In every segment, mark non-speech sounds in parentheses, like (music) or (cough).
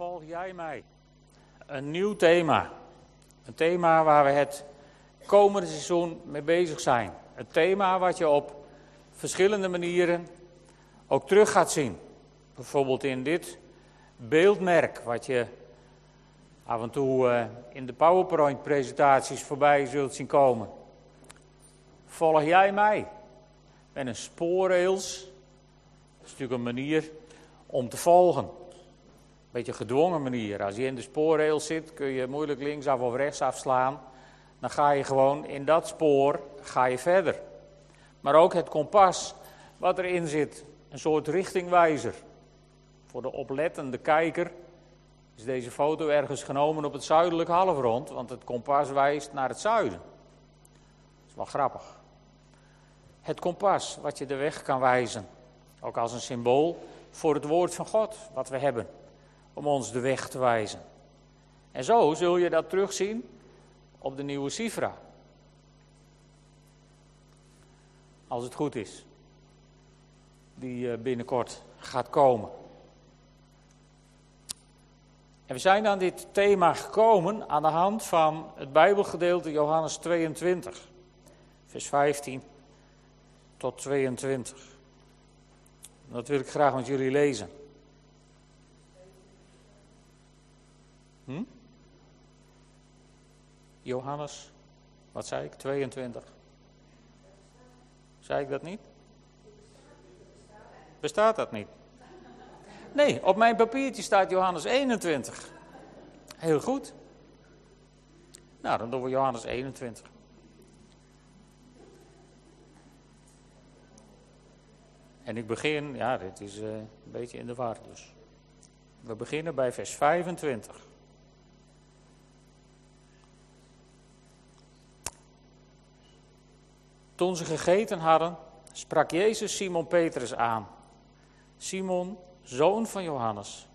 volg jij mij? Een nieuw thema. Een thema waar we het komende seizoen mee bezig zijn. Een thema wat je op verschillende manieren ook terug gaat zien. Bijvoorbeeld in dit beeldmerk, wat je af en toe uh, in de PowerPoint-presentaties voorbij zult zien komen. Volg jij mij? Met een spoorrails. Is natuurlijk een manier om te volgen. Beetje gedwongen manier. Als je in de spoorrails zit, kun je moeilijk linksaf of rechtsaf slaan. Dan ga je gewoon in dat spoor ga je verder. Maar ook het kompas wat erin zit, een soort richtingwijzer. Voor de oplettende kijker is deze foto ergens genomen op het zuidelijke halfrond, want het kompas wijst naar het zuiden. Dat is wel grappig. Het kompas wat je de weg kan wijzen, ook als een symbool voor het woord van God wat we hebben om ons de weg te wijzen. En zo zul je dat terugzien op de nieuwe Sifra. Als het goed is. Die eh, binnenkort gaat komen. En we zijn aan dit thema gekomen aan de hand van het Bijbelgedeelte Johannes 22, vers 15 tot 22. Dat wil ik graag met jullie lezen. Hm? Johannes, wat zei ik? 22. Zei ik dat niet? Bestaat dat niet? Nee, op mijn papiertje staat Johannes 21. Heel goed. Nou, dan doen we Johannes 21. En ik begin, ja, dit is uh, een beetje in de war dus. We beginnen bij vers 25. Toen ze gegeten hadden, sprak Jezus Simon Petrus aan. Simon, zoon van Johannes,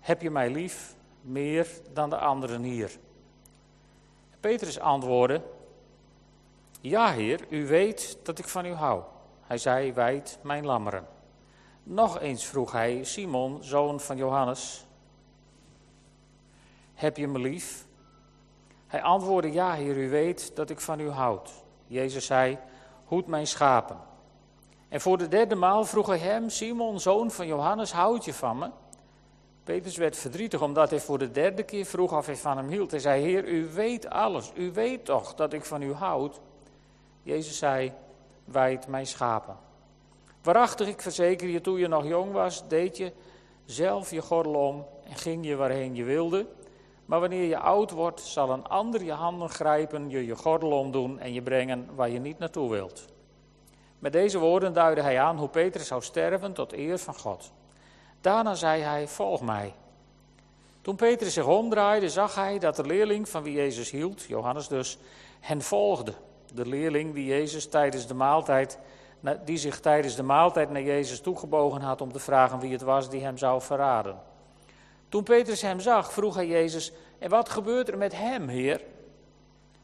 heb je mij lief meer dan de anderen hier? Petrus antwoordde, ja heer, u weet dat ik van u hou. Hij zei, wijd mijn lammeren. Nog eens vroeg hij, Simon, zoon van Johannes, heb je me lief? Hij antwoordde, ja heer, u weet dat ik van u houd. Jezus zei, hoed mijn schapen. En voor de derde maal vroeg hij hem, Simon, zoon van Johannes, houd je van me? Petrus werd verdrietig omdat hij voor de derde keer vroeg of hij van hem hield. Hij zei, Heer, u weet alles, u weet toch dat ik van u houd? Jezus zei, wijd mijn schapen. Waarachtig, ik verzeker je, toen je nog jong was, deed je zelf je gordel om en ging je waarheen je wilde. Maar wanneer je oud wordt, zal een ander je handen grijpen, je je gordel omdoen en je brengen waar je niet naartoe wilt. Met deze woorden duidde hij aan hoe Petrus zou sterven tot eer van God. Daarna zei hij: Volg mij. Toen Petrus zich omdraaide, zag hij dat de leerling van wie Jezus hield, Johannes dus, hen volgde. De leerling die, Jezus tijdens de maaltijd, die zich tijdens de maaltijd naar Jezus toegebogen had om te vragen wie het was die hem zou verraden. Toen Petrus hem zag, vroeg hij Jezus: En wat gebeurt er met hem, Heer?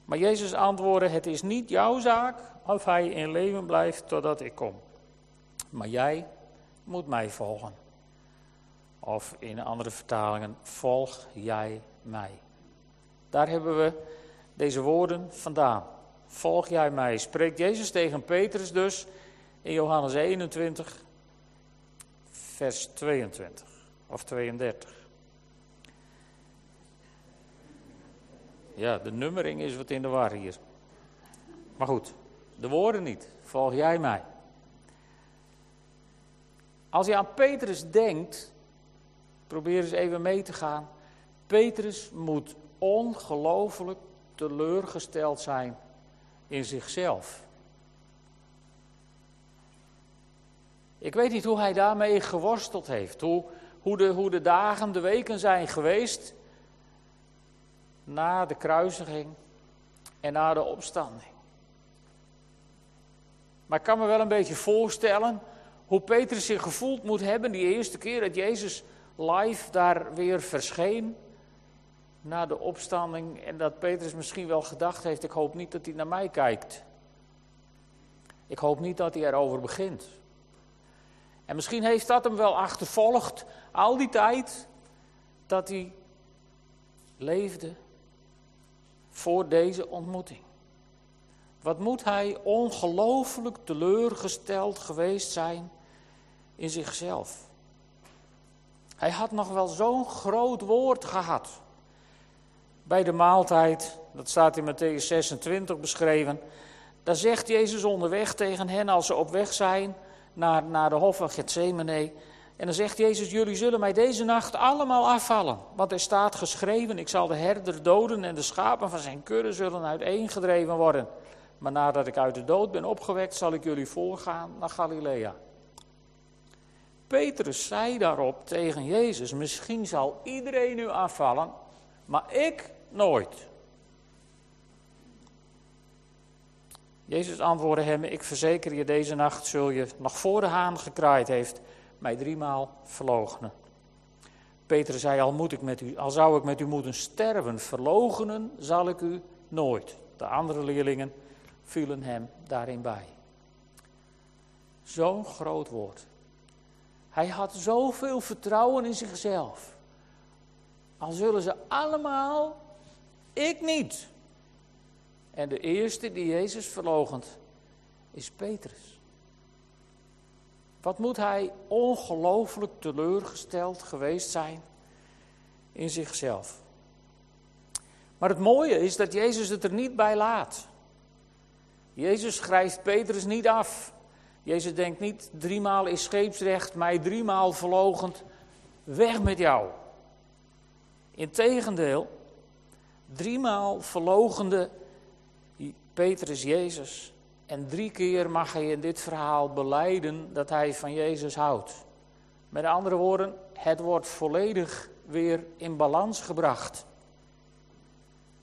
Maar Jezus antwoordde: Het is niet jouw zaak of hij in leven blijft totdat ik kom. Maar jij moet mij volgen. Of in andere vertalingen: Volg jij mij. Daar hebben we deze woorden vandaan. Volg jij mij. Spreekt Jezus tegen Petrus dus in Johannes 21, vers 22 of 32. Ja, de nummering is wat in de war hier. Maar goed, de woorden niet. Volg jij mij. Als je aan Petrus denkt, probeer eens even mee te gaan. Petrus moet ongelooflijk teleurgesteld zijn in zichzelf. Ik weet niet hoe hij daarmee geworsteld heeft. Hoe, hoe, de, hoe de dagen, de weken zijn geweest na de kruisiging en na de opstanding. Maar ik kan me wel een beetje voorstellen hoe Petrus zich gevoeld moet hebben die eerste keer dat Jezus live daar weer verscheen na de opstanding en dat Petrus misschien wel gedacht heeft, ik hoop niet dat hij naar mij kijkt. Ik hoop niet dat hij erover begint. En misschien heeft dat hem wel achtervolgd al die tijd dat hij leefde voor deze ontmoeting. Wat moet hij ongelooflijk teleurgesteld geweest zijn in zichzelf. Hij had nog wel zo'n groot woord gehad. Bij de maaltijd, dat staat in Matthäus 26 beschreven, daar zegt Jezus onderweg tegen hen als ze op weg zijn naar, naar de hof van Gethsemane. En dan zegt Jezus, jullie zullen mij deze nacht allemaal afvallen. Want er staat geschreven, ik zal de herder doden en de schapen van zijn kudde zullen uiteengedreven worden. Maar nadat ik uit de dood ben opgewekt, zal ik jullie voorgaan naar Galilea. Petrus zei daarop tegen Jezus: Misschien zal iedereen u afvallen, maar ik nooit. Jezus antwoordde hem: Ik verzeker je, deze nacht zul je nog voor de haan gekraaid heeft, mij driemaal verloochenen. Petrus zei: al, moet ik met u, al zou ik met u moeten sterven, verloochenen zal ik u nooit. De andere leerlingen vielen hem daarin bij. Zo'n groot woord. Hij had zoveel vertrouwen in zichzelf. Al zullen ze allemaal, ik niet. En de eerste die Jezus verlogent is Petrus. Wat moet hij ongelooflijk teleurgesteld geweest zijn in zichzelf. Maar het mooie is dat Jezus het er niet bij laat. Jezus schrijft Petrus niet af. Jezus denkt niet, driemaal is scheepsrecht, mij driemaal verlogend, weg met jou. Integendeel, driemaal verlogende Petrus Jezus. En drie keer mag hij in dit verhaal beleiden dat hij van Jezus houdt. Met andere woorden, het wordt volledig weer in balans gebracht.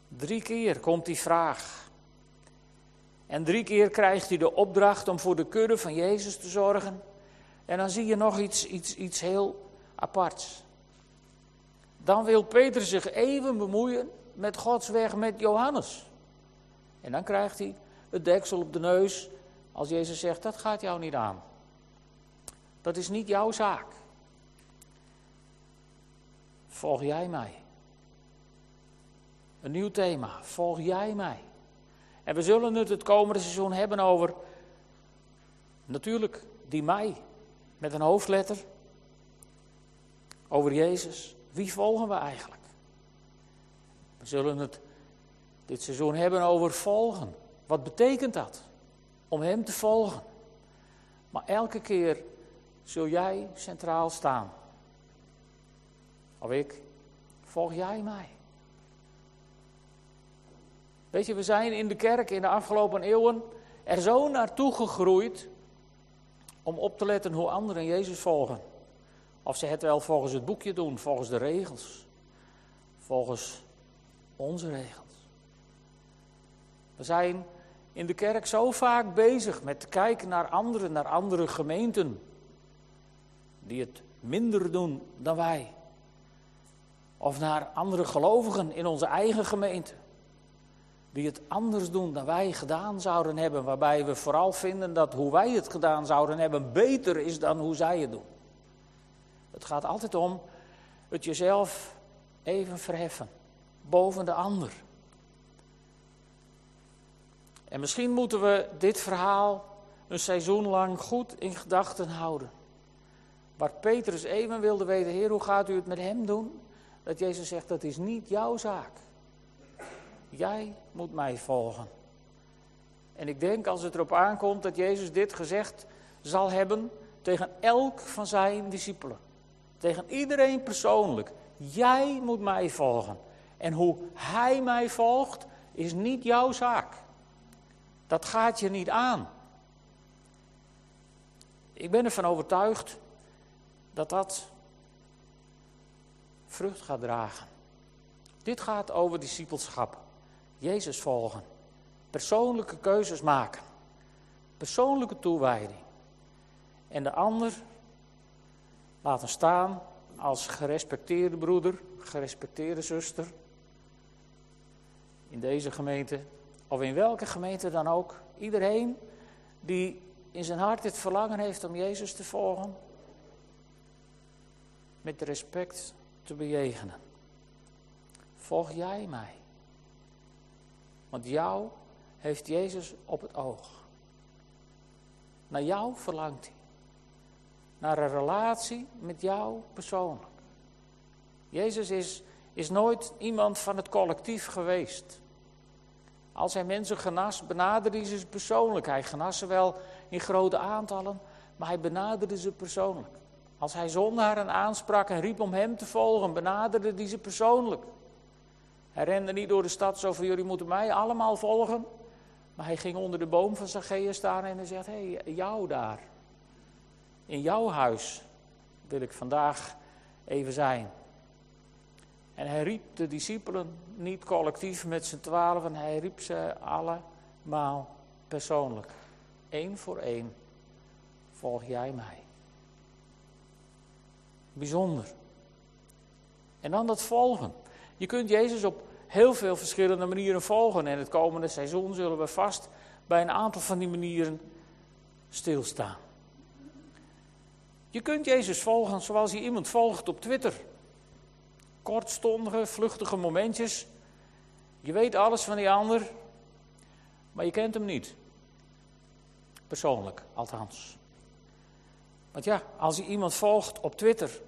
Drie keer komt die vraag. En drie keer krijgt hij de opdracht om voor de kudde van Jezus te zorgen. En dan zie je nog iets, iets, iets heel aparts. Dan wil Peter zich even bemoeien met Gods weg met Johannes. En dan krijgt hij het deksel op de neus als Jezus zegt, dat gaat jou niet aan. Dat is niet jouw zaak. Volg jij mij. Een nieuw thema. Volg jij mij. En we zullen het het komende seizoen hebben over, natuurlijk, die mij, met een hoofdletter. Over Jezus. Wie volgen we eigenlijk? We zullen het dit seizoen hebben over volgen. Wat betekent dat? Om Hem te volgen. Maar elke keer zul jij centraal staan. Of ik, volg jij mij? Weet je, we zijn in de kerk in de afgelopen eeuwen er zo naartoe gegroeid om op te letten hoe anderen Jezus volgen. Of ze het wel volgens het boekje doen, volgens de regels, volgens onze regels. We zijn in de kerk zo vaak bezig met kijken naar anderen, naar andere gemeenten, die het minder doen dan wij. Of naar andere gelovigen in onze eigen gemeente die het anders doen dan wij gedaan zouden hebben, waarbij we vooral vinden dat hoe wij het gedaan zouden hebben beter is dan hoe zij het doen. Het gaat altijd om het jezelf even verheffen, boven de ander. En misschien moeten we dit verhaal een seizoen lang goed in gedachten houden. Waar Petrus even wilde weten, Heer, hoe gaat u het met hem doen? Dat Jezus zegt, dat is niet jouw zaak. Jij moet mij volgen. En ik denk als het erop aankomt dat Jezus dit gezegd zal hebben tegen elk van zijn discipelen. Tegen iedereen persoonlijk. Jij moet mij volgen. En hoe hij mij volgt is niet jouw zaak. Dat gaat je niet aan. Ik ben ervan overtuigd dat dat vrucht gaat dragen. Dit gaat over discipelschap. Jezus volgen. Persoonlijke keuzes maken. Persoonlijke toewijding. En de ander laten staan als gerespecteerde broeder, gerespecteerde zuster. In deze gemeente, of in welke gemeente dan ook. Iedereen die in zijn hart het verlangen heeft om Jezus te volgen. Met respect te bejegenen. Volg jij mij? Want jou heeft Jezus op het oog. Naar jou verlangt hij. Naar een relatie met jou persoonlijk. Jezus is, is nooit iemand van het collectief geweest. Als hij mensen genas, benaderde hij ze persoonlijk. Hij genas ze wel in grote aantallen, maar hij benaderde ze persoonlijk. Als hij zondaren aansprak en riep om hem te volgen, benaderde hij ze persoonlijk. Hij rende niet door de stad zo van jullie moeten mij allemaal volgen. Maar hij ging onder de boom van Zacchaeus staan en hij zegt, hé, hey, jou daar. In jouw huis wil ik vandaag even zijn. En hij riep de discipelen niet collectief met z'n twaalfen, hij riep ze allemaal persoonlijk. Eén voor één. Volg jij mij. Bijzonder. En dan dat volgen. Je kunt Jezus op heel veel verschillende manieren volgen. En het komende seizoen zullen we vast bij een aantal van die manieren stilstaan. Je kunt Jezus volgen zoals je iemand volgt op Twitter. Kortstondige, vluchtige momentjes. Je weet alles van die ander, maar je kent hem niet. Persoonlijk, althans. Want ja, als je iemand volgt op Twitter,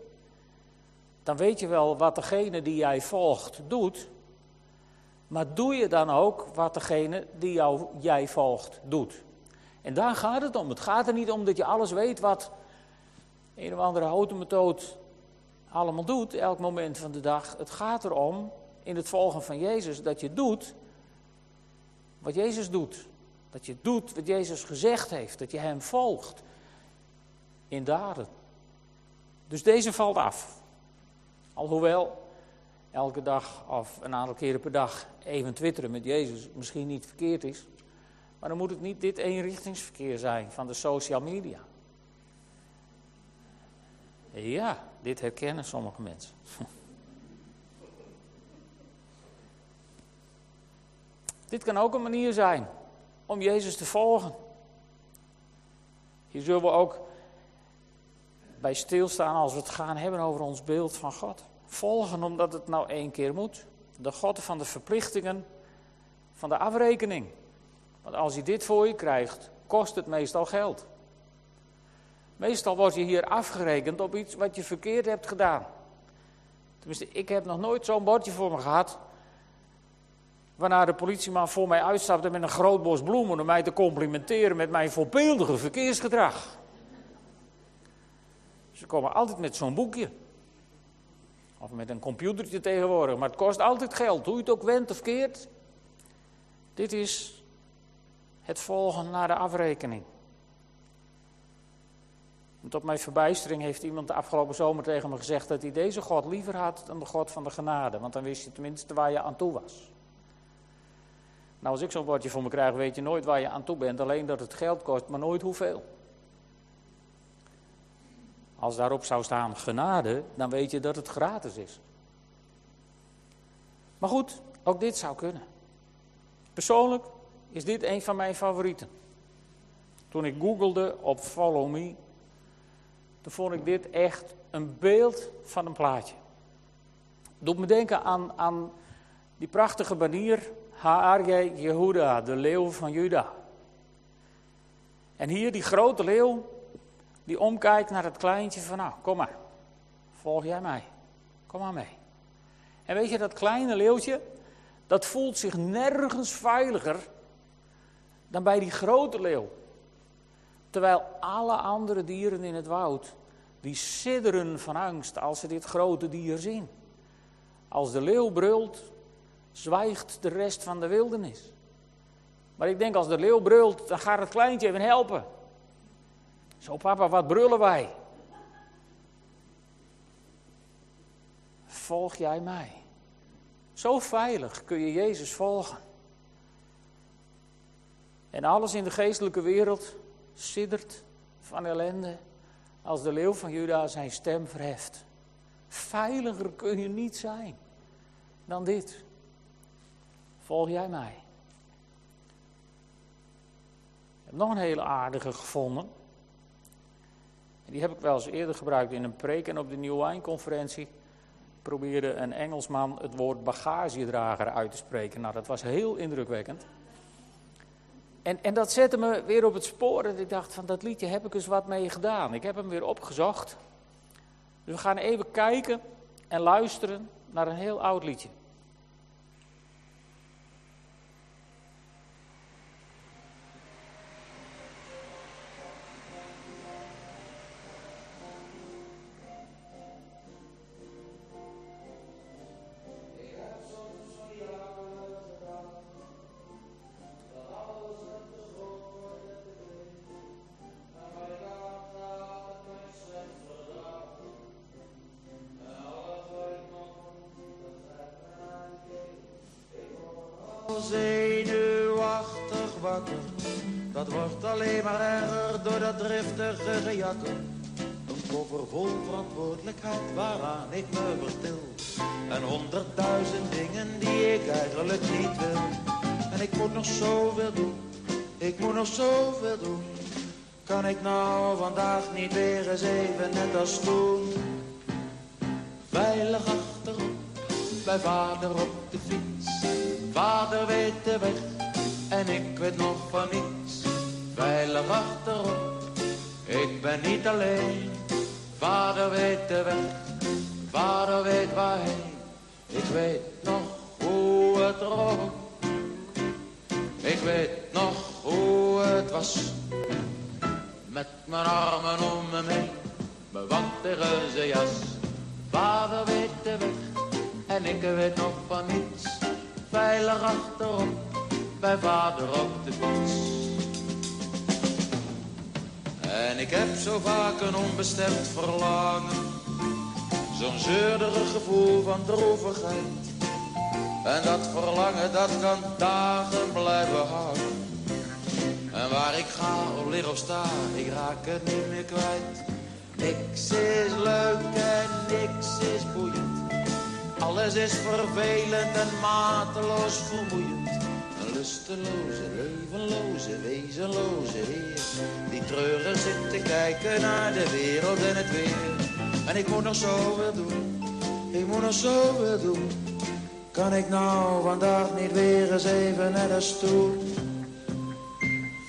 dan weet je wel wat degene die jij volgt doet. Maar doe je dan ook wat degene die jou, jij volgt doet? En daar gaat het om. Het gaat er niet om dat je alles weet wat een of andere automethode allemaal doet, elk moment van de dag. Het gaat erom, in het volgen van Jezus, dat je doet wat Jezus doet. Dat je doet wat Jezus gezegd heeft, dat je Hem volgt in daden. Dus deze valt af. Alhoewel elke dag of een aantal keren per dag even twitteren met Jezus misschien niet verkeerd is. Maar dan moet het niet dit eenrichtingsverkeer zijn van de social media. Ja, dit herkennen sommige mensen. (laughs) dit kan ook een manier zijn om Jezus te volgen. Hier zullen we ook bij stilstaan als we het gaan hebben over ons beeld van God. Volgen omdat het nou één keer moet. De God van de verplichtingen, van de afrekening. Want als je dit voor je krijgt, kost het meestal geld. Meestal word je hier afgerekend op iets wat je verkeerd hebt gedaan. Tenminste, ik heb nog nooit zo'n bordje voor me gehad. Waarna de politieman voor mij uitstapte met een groot bos bloemen om mij te complimenteren met mijn voorbeeldige verkeersgedrag. Ze komen altijd met zo'n boekje. Of met een computertje tegenwoordig, maar het kost altijd geld, hoe je het ook wendt of keert. Dit is het volgen naar de afrekening. Tot mijn verbijstering heeft iemand de afgelopen zomer tegen me gezegd dat hij deze God liever had dan de God van de genade. Want dan wist je tenminste waar je aan toe was. Nou, als ik zo'n woordje voor me krijg, weet je nooit waar je aan toe bent. Alleen dat het geld kost, maar nooit hoeveel. Als daarop zou staan genade, dan weet je dat het gratis is. Maar goed, ook dit zou kunnen. Persoonlijk is dit een van mijn favorieten. Toen ik googelde op Follow Me, toen vond ik dit echt een beeld van een plaatje. Doet me denken aan, aan die prachtige banier Haarje Jehuda, de leeuw van Juda. En hier die grote leeuw, die omkijkt naar het kleintje van, nou, kom maar, volg jij mij, kom maar mee. En weet je, dat kleine leeuwtje, dat voelt zich nergens veiliger dan bij die grote leeuw. Terwijl alle andere dieren in het woud, die sidderen van angst als ze dit grote dier zien. Als de leeuw brult, zwijgt de rest van de wildernis. Maar ik denk als de leeuw brult, dan gaat het kleintje even helpen. Zo papa, wat brullen wij? Volg jij mij? Zo veilig kun je Jezus volgen. En alles in de geestelijke wereld siddert van ellende als de leeuw van Juda zijn stem verheft. Veiliger kun je niet zijn dan dit. Volg jij mij? Ik heb nog een hele aardige gevonden. Die heb ik wel eens eerder gebruikt in een preek en op de New Wine conferentie. probeerde een Engelsman het woord bagagedrager uit te spreken. Nou, dat was heel indrukwekkend. En, en dat zette me weer op het spoor. En ik dacht, van dat liedje heb ik eens wat mee gedaan. Ik heb hem weer opgezocht. Dus we gaan even kijken en luisteren naar een heel oud liedje. Dat wordt alleen maar erger door dat driftige gejakker. Een koffer vol verantwoordelijkheid waaraan ik me vertil. En honderdduizend dingen die ik eigenlijk niet wil. En ik moet nog zoveel doen, ik moet nog zoveel doen. Kan ik nou vandaag niet weer eens even net als toen? Veilig achterop, bij vader op. Vader weet de weg en ik weet nog van niets. Veilig achterop, ik ben niet alleen. Vader weet de weg, vader weet waarheen. Ik weet nog hoe het rook. Ik weet nog hoe het was. Met mijn armen om me heen, mijn wantige jas. Vader weet de weg en ik weet nog van niets. Veilig achterop bij vader op de fiets. En ik heb zo vaak een onbestemd verlangen, zo'n zeurderig gevoel van droevigheid. En dat verlangen dat kan dagen blijven hangen. En waar ik ga of lig of sta, ik raak het niet meer kwijt. Niks is leuk en niks is boeiend. Alles is vervelend en mateloos vermoeiend lusteloze, levenloze, wezenloze heer. Die treurig zit te kijken naar de wereld en het weer. En ik moet nog zoveel doen, ik moet nog zoveel doen. Kan ik nou vandaag niet weer eens even naar de stoel?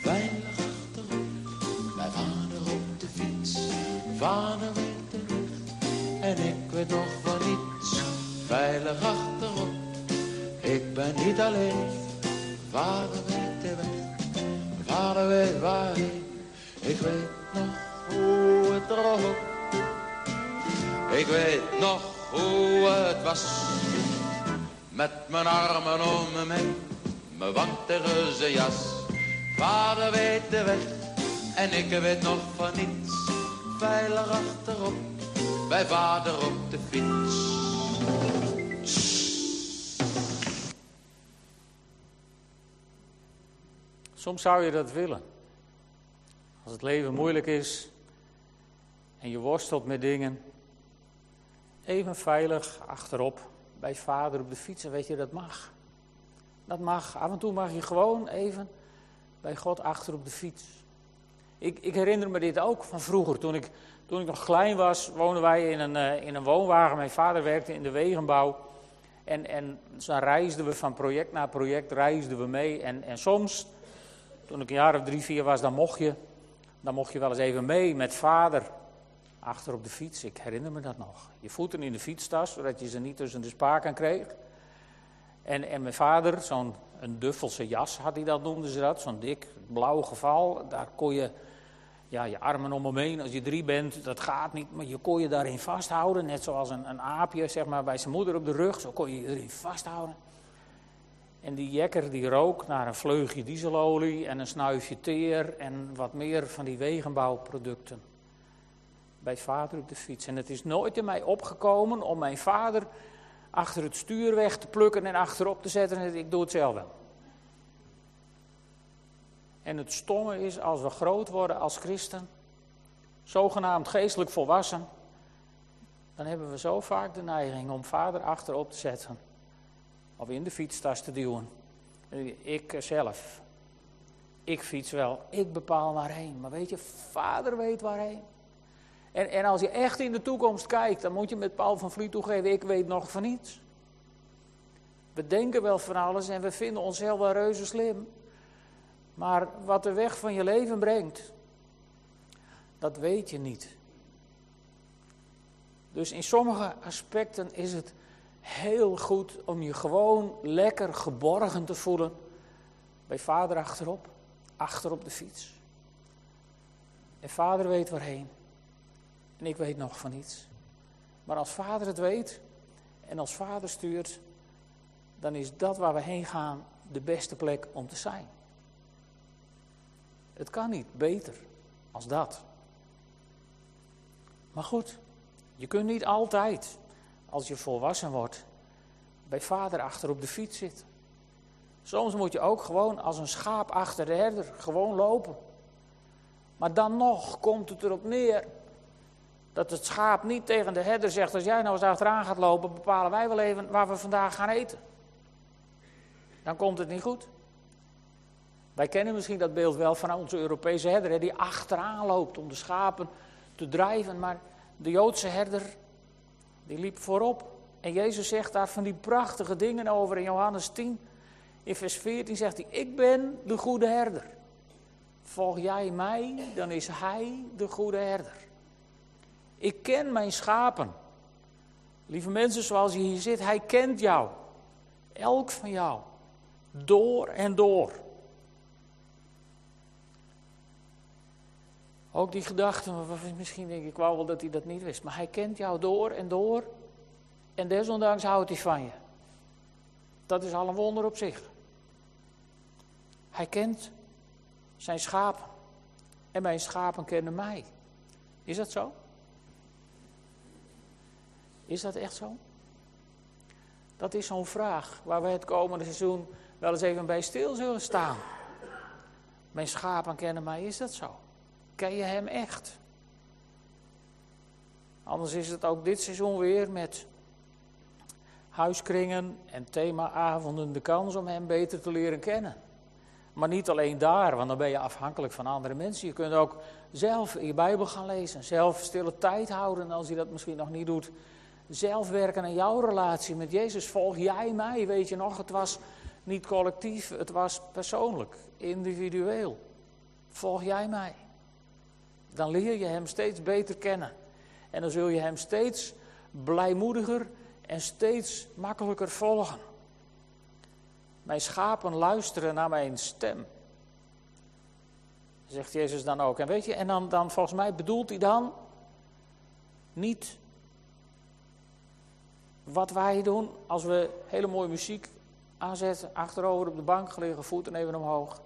Veilig achterop, bij vader op de fiets. Vader weet de weg en ik weet nog. Veilig achterop, ik ben niet alleen. Vader weet de weg, vader weet waarheen. Ik weet nog hoe het erop. Ik weet nog hoe het was. Met mijn armen om me heen, mijn wantige jas. Vader weet de weg en ik weet nog van niets. Veilig achterop, bij vader op de fiets. Soms zou je dat willen. Als het leven moeilijk is en je worstelt met dingen, even veilig achterop bij vader op de fiets. En weet je, dat mag. Dat mag. Af en toe mag je gewoon even bij God achter op de fiets. Ik, ik herinner me dit ook van vroeger. Toen ik, toen ik nog klein was, woonden wij in een, uh, in een woonwagen. Mijn vader werkte in de wegenbouw. En, en dan reisden we van project naar project, reisden we mee. En, en soms toen ik een jaar of drie, vier was, dan mocht je, dan mocht je wel eens even mee met vader achter op de fiets. Ik herinner me dat nog. Je voeten in de fietstas, zodat je ze niet tussen de spaken kreeg. En, en mijn vader, zo'n een duffelse jas had hij dat, noemden ze dat. Zo'n dik blauw geval. Daar kon je ja, je armen om hem heen. Als je drie bent, dat gaat niet. Maar je kon je daarin vasthouden. Net zoals een, een aapje zeg maar, bij zijn moeder op de rug. Zo kon je je erin vasthouden. En die jekker die rook naar een vleugje dieselolie en een snuifje teer en wat meer van die wegenbouwproducten. Bij vader op de fiets. En het is nooit in mij opgekomen om mijn vader achter het stuur weg te plukken en achterop te zetten. En ik doe het zelf wel. En het stomme is, als we groot worden als christen, zogenaamd geestelijk volwassen, dan hebben we zo vaak de neiging om vader achterop te zetten of in de fietstas te duwen. Ik zelf. Ik fiets wel. Ik bepaal waarheen. Maar weet je, vader weet waarheen. En, en als je echt in de toekomst kijkt, dan moet je met Paul van Vliet toegeven, ik weet nog van niets. We denken wel van alles en we vinden onszelf wel reuze slim. Maar wat de weg van je leven brengt, dat weet je niet. Dus in sommige aspecten is het heel goed om je gewoon lekker geborgen te voelen bij vader achterop, achterop de fiets. En vader weet waarheen. En ik weet nog van niets. Maar als vader het weet en als vader stuurt, dan is dat waar we heen gaan de beste plek om te zijn. Het kan niet beter als dat. Maar goed, je kunt niet altijd, als je volwassen wordt, bij vader achter op de fiets zitten. Soms moet je ook gewoon als een schaap achter de herder gewoon lopen. Maar dan nog komt het erop neer dat het schaap niet tegen de herder zegt: Als jij nou eens achteraan gaat lopen, bepalen wij wel even waar we vandaag gaan eten. Dan komt het niet goed. Wij kennen misschien dat beeld wel van onze Europese herder, die achteraan loopt om de schapen te drijven. Maar de Joodse herder, die liep voorop. En Jezus zegt daar van die prachtige dingen over in Johannes 10. In vers 14 zegt hij: Ik ben de goede herder. Volg jij mij, dan is hij de goede herder. Ik ken mijn schapen. Lieve mensen, zoals je hier zit, hij kent jou. Elk van jou. Door en door. Ook die gedachten, misschien denk ik wel dat hij dat niet wist, maar hij kent jou door en door. En desondanks houdt hij van je. Dat is al een wonder op zich. Hij kent zijn schapen. En mijn schapen kennen mij. Is dat zo? Is dat echt zo? Dat is zo'n vraag waar we het komende seizoen wel eens even bij stil zullen staan. Mijn schapen kennen mij, is dat zo? Ken je hem echt? Anders is het ook dit seizoen weer met huiskringen en themaavonden de kans om hem beter te leren kennen. Maar niet alleen daar, want dan ben je afhankelijk van andere mensen. Je kunt ook zelf je Bijbel gaan lezen, zelf stille tijd houden als je dat misschien nog niet doet. Zelf werken aan jouw relatie met Jezus. Volg jij mij, weet je nog, het was niet collectief, het was persoonlijk, individueel. Volg jij mij. Dan leer je Hem steeds beter kennen. En dan zul je Hem steeds blijmoediger en steeds makkelijker volgen. Mijn schapen luisteren naar mijn stem. Zegt Jezus dan ook. En weet je, en dan, dan volgens mij bedoelt hij dan niet wat wij doen als we hele mooie muziek aanzetten, achterover op de bank gelegen, voeten even omhoog.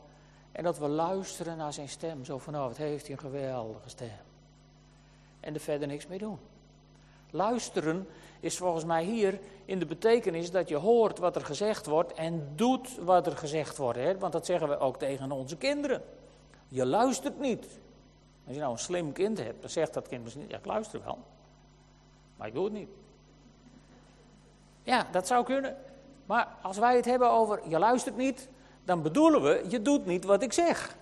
En dat we luisteren naar zijn stem. Zo van, heeft hij een geweldige stem. En er verder niks mee doen. Luisteren is volgens mij hier in de betekenis dat je hoort wat er gezegd wordt en doet wat er gezegd wordt. Hè? Want dat zeggen we ook tegen onze kinderen. Je luistert niet. Als je nou een slim kind hebt, dan zegt dat kind misschien, ja ik luister wel. Maar ik doe het niet. Ja, dat zou kunnen. Maar als wij het hebben over je luistert niet, dan bedoelen we je doet niet wat ik zeg.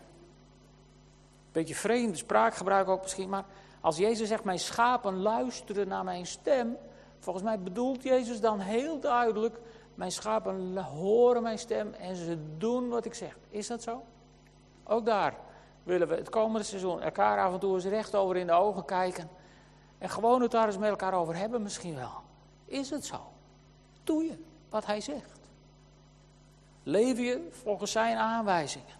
Beetje vreemde spraakgebruik ook misschien, maar als Jezus zegt mijn schapen luisteren naar mijn stem, volgens mij bedoelt Jezus dan heel duidelijk mijn schapen horen mijn stem en ze doen wat ik zeg. Is dat zo? Ook daar willen we het komende seizoen elkaar af en toe eens recht over in de ogen kijken. En gewoon het daar eens met elkaar over hebben misschien wel. Is het zo? Doe je wat hij zegt? Leef je volgens zijn aanwijzingen?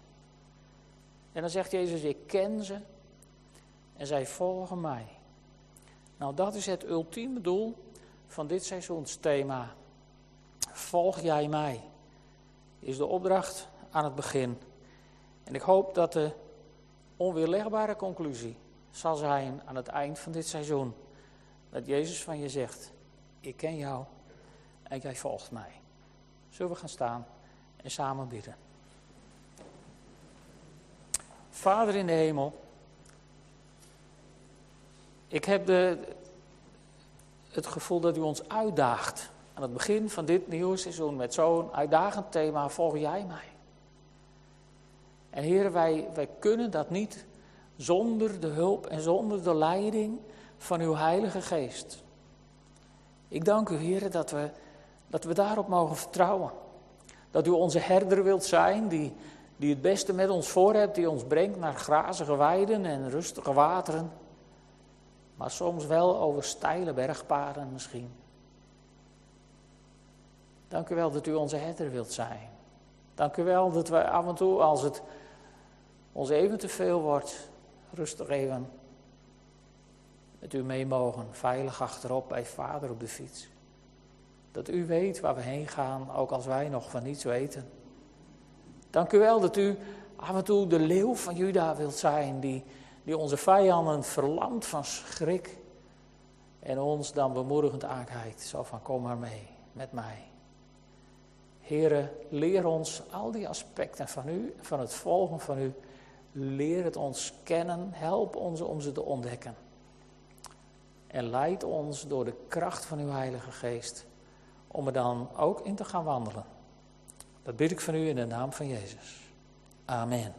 En dan zegt Jezus, ik ken ze en zij volgen mij. Nou, dat is het ultieme doel van dit seizoensthema. Volg jij mij? Is de opdracht aan het begin. En ik hoop dat de onweerlegbare conclusie zal zijn aan het eind van dit seizoen. Dat Jezus van je zegt, ik ken jou en jij volgt mij. Zullen we gaan staan en samen bidden? Vader in de hemel, ik heb de, het gevoel dat u ons uitdaagt aan het begin van dit nieuwe seizoen met zo'n uitdagend thema, volg jij mij. En heren, wij, wij kunnen dat niet zonder de hulp en zonder de leiding van uw Heilige Geest. Ik dank u, Heer, dat we, dat we daarop mogen vertrouwen. Dat u onze herder wilt zijn, die, die het beste met ons voor hebt, die ons brengt naar grazige weiden en rustige wateren. Maar soms wel over steile bergpaden misschien. Dank u wel dat u onze herder wilt zijn. Dank u wel dat wij af en toe, als het ons even te veel wordt, rustig even met u mee mogen, veilig achterop bij vader op de fiets. Dat u weet waar we heen gaan, ook als wij nog van niets weten. Dank u wel dat u af en toe de leeuw van Juda wilt zijn, die, die onze vijanden verlamt van schrik en ons dan bemoedigend aankijkt. Zo van, kom maar mee, met mij. Heren, leer ons al die aspecten van u, van het volgen van u. Leer het ons kennen, help ons om ze te ontdekken. En leid ons door de kracht van uw Heilige Geest om er dan ook in te gaan wandelen. Dat bid ik van u in de naam van Jezus. Amen.